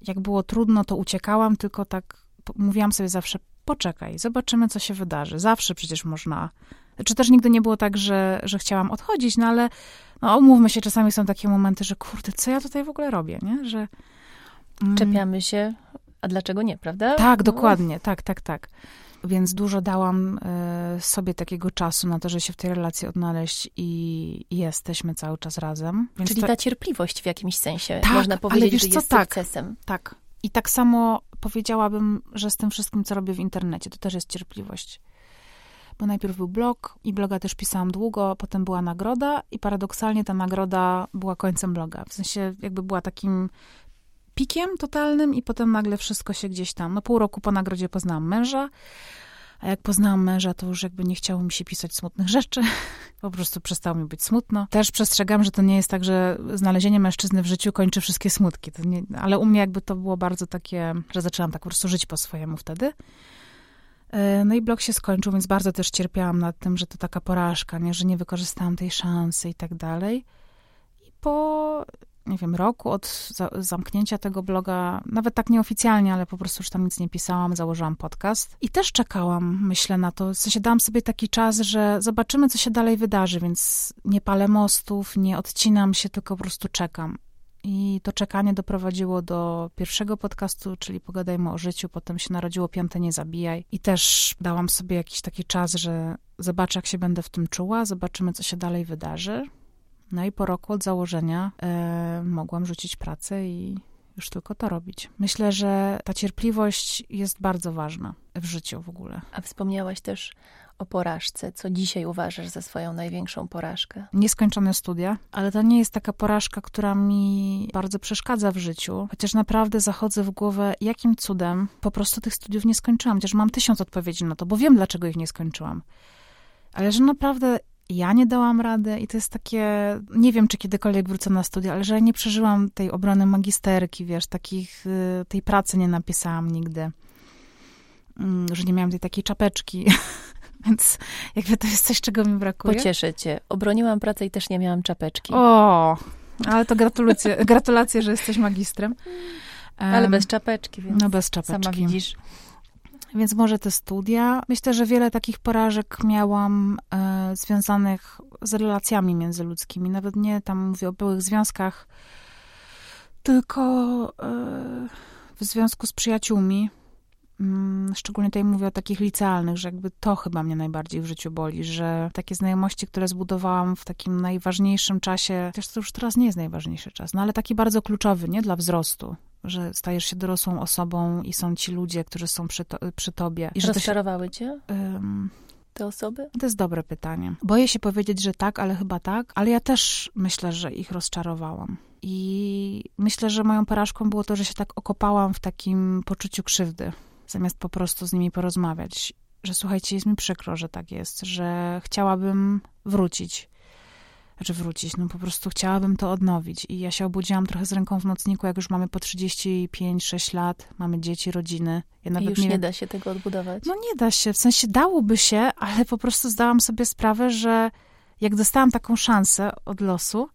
jak było trudno, to uciekałam, tylko tak mówiłam sobie zawsze, poczekaj, zobaczymy, co się wydarzy. Zawsze przecież można. Czy też nigdy nie było tak, że, że chciałam odchodzić, no ale no, umówmy się, czasami są takie momenty, że kurde, co ja tutaj w ogóle robię, nie? Że, mm, Czepiamy się, a dlaczego nie, prawda? Tak, No. dokładnie, tak, tak, tak. Więc dużo dałam e, sobie takiego czasu na to, że się w tej relacji odnaleźć i, jesteśmy cały czas razem. Więc Czyli ta cierpliwość w jakimś sensie, Tak, można ale powiedzieć, wiesz że co, jest tak. sukcesem. Tak. I tak samo powiedziałabym, że z tym wszystkim, co robię w internecie, to też jest cierpliwość. Bo najpierw był blog i bloga też pisałam długo, potem była nagroda i paradoksalnie ta nagroda była końcem bloga. W sensie jakby była takim pikiem totalnym i potem nagle wszystko się gdzieś tam... No pół roku po nagrodzie poznałam męża, a jak poznałam męża, to już jakby nie chciało mi się pisać smutnych rzeczy. Po prostu przestało mi być smutno. Też przestrzegam, że to nie jest tak, że znalezienie mężczyzny w życiu kończy wszystkie smutki. Nie, ale u mnie jakby to było bardzo takie, że zaczęłam tak po prostu żyć po swojemu wtedy. E, No i blog się skończył, więc bardzo też cierpiałam nad tym, że to taka porażka, nie? że nie wykorzystałam tej szansy i tak dalej. I po, nie wiem, roku od za zamknięcia tego bloga, nawet tak nieoficjalnie, ale po prostu już tam nic nie pisałam, założyłam podcast. I też czekałam, myślę na to. W sensie dałam sobie taki czas, że zobaczymy, co się dalej wydarzy, więc nie palę mostów, nie odcinam się, tylko po prostu czekam. I to czekanie doprowadziło do pierwszego podcastu, czyli Pogadajmy o życiu. Potem się narodziło Piąte Nie Zabijaj. I też dałam sobie jakiś taki czas, że zobaczę, jak się będę w tym czuła, zobaczymy, co się dalej wydarzy. No i po roku od założenia e, mogłam rzucić pracę i już tylko to robić. Myślę, że ta cierpliwość jest bardzo ważna w życiu w ogóle. A wspomniałaś też o porażce. Co dzisiaj uważasz za swoją największą porażkę? Nieskończone studia, ale to nie jest taka porażka, która mi bardzo przeszkadza w życiu, chociaż naprawdę zachodzę w głowę, jakim cudem po prostu tych studiów nie skończyłam, chociaż mam tysiąc odpowiedzi na to, bo wiem, dlaczego ich nie skończyłam. Ale że naprawdę ja nie dałam rady i to jest takie, nie wiem, czy kiedykolwiek wrócę na studia, ale że ja nie przeżyłam tej obrony magisterki, wiesz, takich, y, tej pracy nie napisałam nigdy. Mm, Że nie miałam tej takiej czapeczki. Więc jakby to jest coś, czego mi brakuje. Pocieszę cię. Obroniłam pracę i też nie miałam czapeczki. O, ale to gratulacje, gratulacje, że jesteś magistrem. Em, Ale bez czapeczki, więc No bez czapeczki. sama widzisz. Więc może te studia. Myślę, że wiele takich porażek miałam e, związanych z relacjami międzyludzkimi. Nawet nie tam mówię o byłych związkach, tylko e, w związku z przyjaciółmi. Mm, Szczególnie tutaj mówię o takich licealnych, że jakby to chyba mnie najbardziej w życiu boli, że takie znajomości, które zbudowałam w takim najważniejszym czasie, chociaż to już teraz nie jest najważniejszy czas, no ale taki bardzo kluczowy, nie? Dla wzrostu, że stajesz się dorosłą osobą i są ci ludzie, którzy są przy, to, przy tobie. I się, Rozczarowały cię? Ym, te osoby? To jest dobre pytanie. Boję się powiedzieć, że tak, ale chyba tak, ale ja też myślę, że ich rozczarowałam. I myślę, że moją porażką było to, że się tak okopałam w takim poczuciu krzywdy, zamiast po prostu z nimi porozmawiać. Że słuchajcie, jest mi przykro, że tak jest, że chciałabym wrócić znaczy wrócić, no po prostu chciałabym to odnowić. I ja się obudziłam trochę z ręką w nocniku, jak już mamy po 35-6 lat, mamy dzieci, rodziny. Ja nawet I już nie, nie da się tego odbudować? No nie da się, w sensie dałoby się, ale po prostu zdałam sobie sprawę, że jak dostałam taką szansę od losu,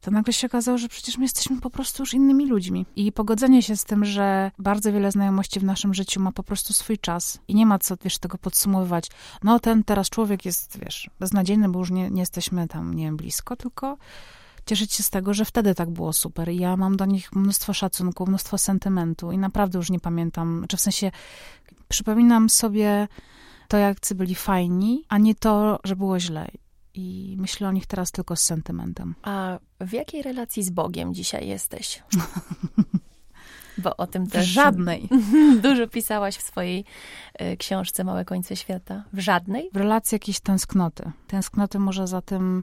to nagle się okazało, że przecież my jesteśmy po prostu już innymi ludźmi. I pogodzenie się z tym, że bardzo wiele znajomości w naszym życiu ma po prostu swój czas i nie ma co, wiesz, tego podsumowywać. No ten teraz człowiek jest, wiesz, beznadziejny, bo już nie, nie jesteśmy tam, nie wiem, blisko, tylko cieszyć się z tego, że wtedy tak było super. I ja mam do nich mnóstwo szacunku, mnóstwo sentymentu i naprawdę już nie pamiętam, czy w sensie przypominam sobie to, jak byli fajni, a nie to, że było źle i myślę o nich teraz tylko z sentymentem. A w jakiej relacji z Bogiem dzisiaj jesteś? Bo o tym też. W żadnej. Dużo pisałaś w swojej e, książce Małe Końce Świata. W żadnej? W relacji jakiejś tęsknoty. Tęsknoty może za tym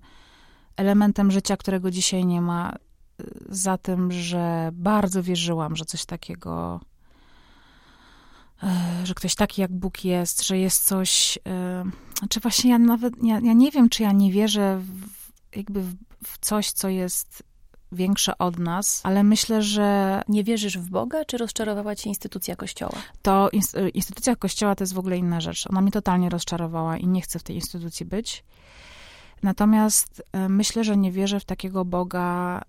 elementem życia, którego dzisiaj nie ma. E, za tym, że bardzo wierzyłam, że coś takiego że ktoś taki jak Bóg jest, że jest coś, e, czy właśnie ja nawet, ja, ja nie wiem, czy ja nie wierzę w, jakby w, w coś, co jest większe od nas, ale myślę, że... Nie wierzysz w Boga, czy rozczarowała cię instytucja Kościoła? To instytucja Kościoła to jest w ogóle inna rzecz. Ona mnie totalnie rozczarowała i nie chcę w tej instytucji być. Natomiast e, myślę, że nie wierzę w takiego Boga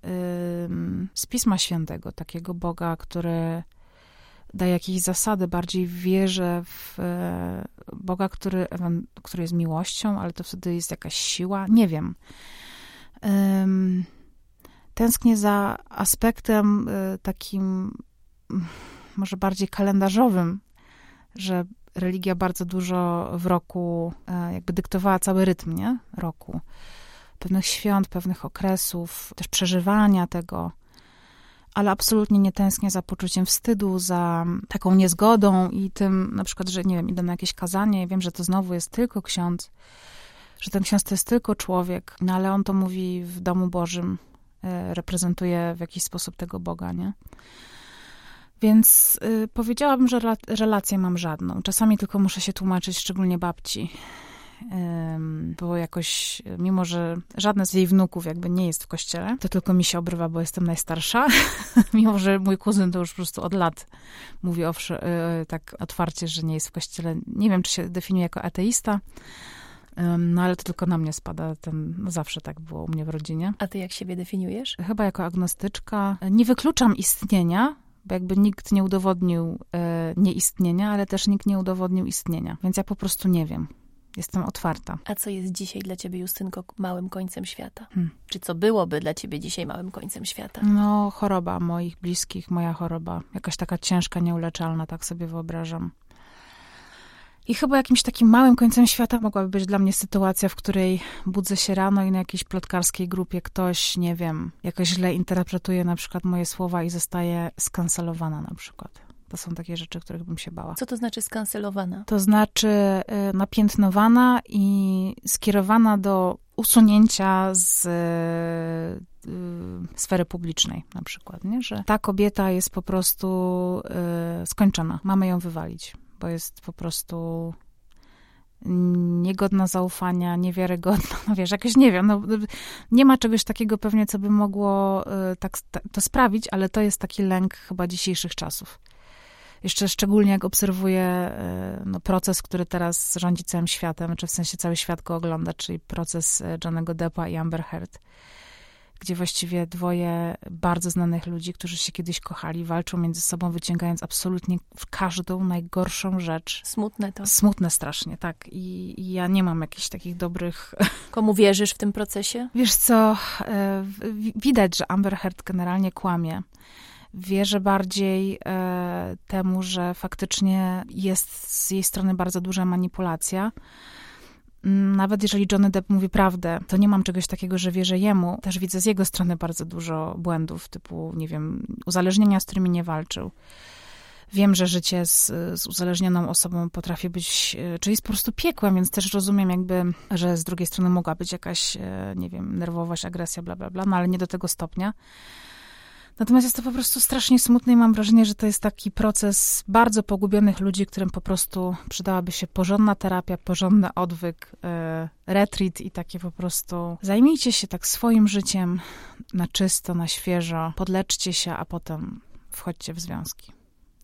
z Pisma Świętego, takiego Boga, który daje jakieś zasady, bardziej wierzę w e, Boga, który, który jest miłością, ale to wtedy jest jakaś siła, nie wiem. Tęsknię za aspektem e, takim może bardziej kalendarzowym, że religia bardzo dużo w roku e, jakby dyktowała cały rytm, nie? Roku. Pewnych świąt, pewnych okresów, też przeżywania tego ale absolutnie nie tęsknię za poczuciem wstydu, za taką niezgodą i tym, na przykład, że nie wiem, idę na jakieś kazanie i wiem, że to znowu jest tylko ksiądz, że ten ksiądz to jest tylko człowiek, no ale on to mówi w domu Bożym, e, reprezentuje w jakiś sposób tego Boga, nie? Więc y, powiedziałabym, że relację mam żadną. Czasami tylko muszę się tłumaczyć, szczególnie babci, bo jakoś, mimo że żadne z jej wnuków jakby nie jest w kościele, to tylko mi się obrywa, bo jestem najstarsza, mimo że mój kuzyn to już po prostu od lat mówi owsze, e, tak otwarcie, że nie jest w kościele. Nie wiem, czy się definiuje jako ateista, no ale to tylko na mnie spada, ten, no zawsze tak było u mnie w rodzinie. A ty jak siebie definiujesz? Chyba jako agnostyczka. Nie wykluczam istnienia, bo jakby nikt nie udowodnił e, nieistnienia, ale też nikt nie udowodnił istnienia, więc ja po prostu nie wiem. Jestem otwarta. A co jest dzisiaj dla ciebie, Justynko, małym końcem świata? Hmm. Czy co byłoby dla ciebie dzisiaj małym końcem świata? No, choroba moich bliskich, moja choroba. Jakaś taka ciężka, nieuleczalna, tak sobie wyobrażam. I chyba jakimś takim małym końcem świata mogłaby być dla mnie sytuacja, w której budzę się rano i na jakiejś plotkarskiej grupie ktoś, nie wiem, jakoś źle interpretuje na przykład moje słowa i zostaje skancelowana na przykład. To są takie rzeczy, których bym się bała. Co to znaczy skancelowana? To znaczy y, napiętnowana i skierowana do usunięcia z y, sfery publicznej na przykład, nie? że ta kobieta jest po prostu y, skończona, mamy ją wywalić, bo jest po prostu niegodna zaufania, niewiarygodna, no wiesz, jakoś nie wiem, no, nie ma czegoś takiego pewnie, co by mogło tak, to sprawić, ale to jest taki lęk chyba dzisiejszych czasów. Jeszcze szczególnie jak obserwuję e, no, proces, który teraz rządzi całym światem, czy w sensie cały świat go ogląda, czyli proces e, Johnego Deppa i Amber Heard, gdzie właściwie dwoje bardzo znanych ludzi, którzy się kiedyś kochali, walczą między sobą, wyciągając absolutnie każdą najgorszą rzecz. Smutne to. Smutne strasznie, tak. I, i ja nie mam jakichś takich dobrych... Komu wierzysz w tym procesie? Wiesz co, e, widać, że Amber Heard generalnie kłamie wierzę bardziej e, temu, że faktycznie jest z jej strony bardzo duża manipulacja. Mm, nawet jeżeli Johnny Depp mówi prawdę, to nie mam czegoś takiego, że wierzę jemu. Też widzę z jego strony bardzo dużo błędów, typu, nie wiem, uzależnienia, z którymi nie walczył. wiem, że życie z, z uzależnioną osobą potrafi być, e, czyli jest po prostu piekłem, więc też rozumiem jakby, że z drugiej strony mogła być jakaś, e, nie wiem, nerwowość, agresja, bla, bla, bla, no ale nie do tego stopnia. Natomiast jest to po prostu strasznie smutne i mam wrażenie, że to jest taki proces bardzo pogubionych ludzi, którym po prostu przydałaby się porządna terapia, porządny odwyk, e, retreat i takie po prostu zajmijcie się tak swoim życiem na czysto, na świeżo, podleczcie się, a potem wchodźcie w związki.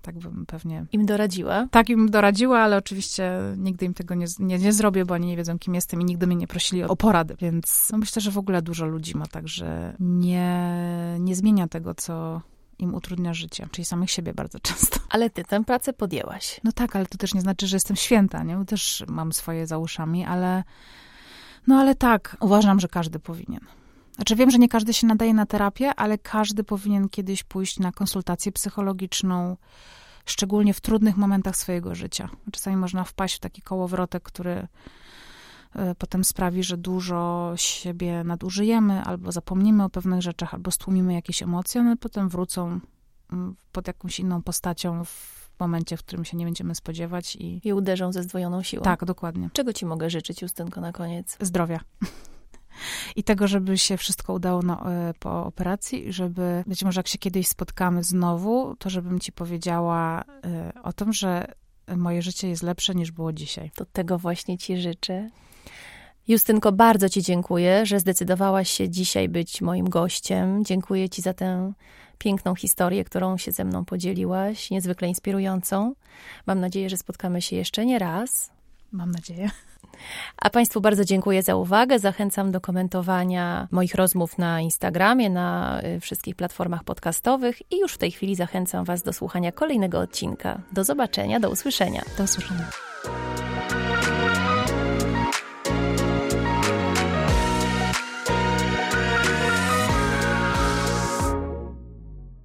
Tak bym pewnie... Im doradziła? Tak im doradziła, ale oczywiście nigdy im tego nie, nie, nie zrobię, bo oni nie wiedzą, kim jestem i nigdy mnie nie prosili o porady, więc no myślę, że w ogóle dużo ludzi ma tak, że nie, nie zmienia tego, co im utrudnia życie, czyli samych siebie bardzo często. Ale ty tę pracę podjęłaś. No tak, ale to też nie znaczy, że jestem święta, nie? Bo też mam swoje za uszami, ale no ale tak, uważam, że każdy powinien. Znaczy wiem, że nie każdy się nadaje na terapię, ale każdy powinien kiedyś pójść na konsultację psychologiczną, szczególnie w trudnych momentach swojego życia. Czasami można wpaść w taki kołowrotek, który e, potem sprawi, że dużo siebie nadużyjemy, albo zapomnimy o pewnych rzeczach, albo stłumimy jakieś emocje, one potem wrócą mm, pod jakąś inną postacią w momencie, w którym się nie będziemy spodziewać i... I uderzą ze zdwojoną siłą. Tak, dokładnie. Czego ci mogę życzyć, Justynko, na koniec? Zdrowia i tego, żeby się wszystko udało e, po operacji, żeby być może jak się kiedyś spotkamy znowu, to żebym ci powiedziała e, o tym, że moje życie jest lepsze niż było dzisiaj. To tego właśnie ci życzę. Justynko, bardzo Ci dziękuję, że zdecydowałaś się dzisiaj być moim gościem. Dziękuję Ci za tę piękną historię, którą się ze mną podzieliłaś, niezwykle inspirującą. Mam nadzieję, że spotkamy się jeszcze nie raz. Mam nadzieję. A Państwu bardzo dziękuję za uwagę. Zachęcam do komentowania moich rozmów na Instagramie, na y, wszystkich platformach podcastowych i już w tej chwili zachęcam Was do słuchania kolejnego odcinka. Do zobaczenia, do usłyszenia. Do usłyszenia.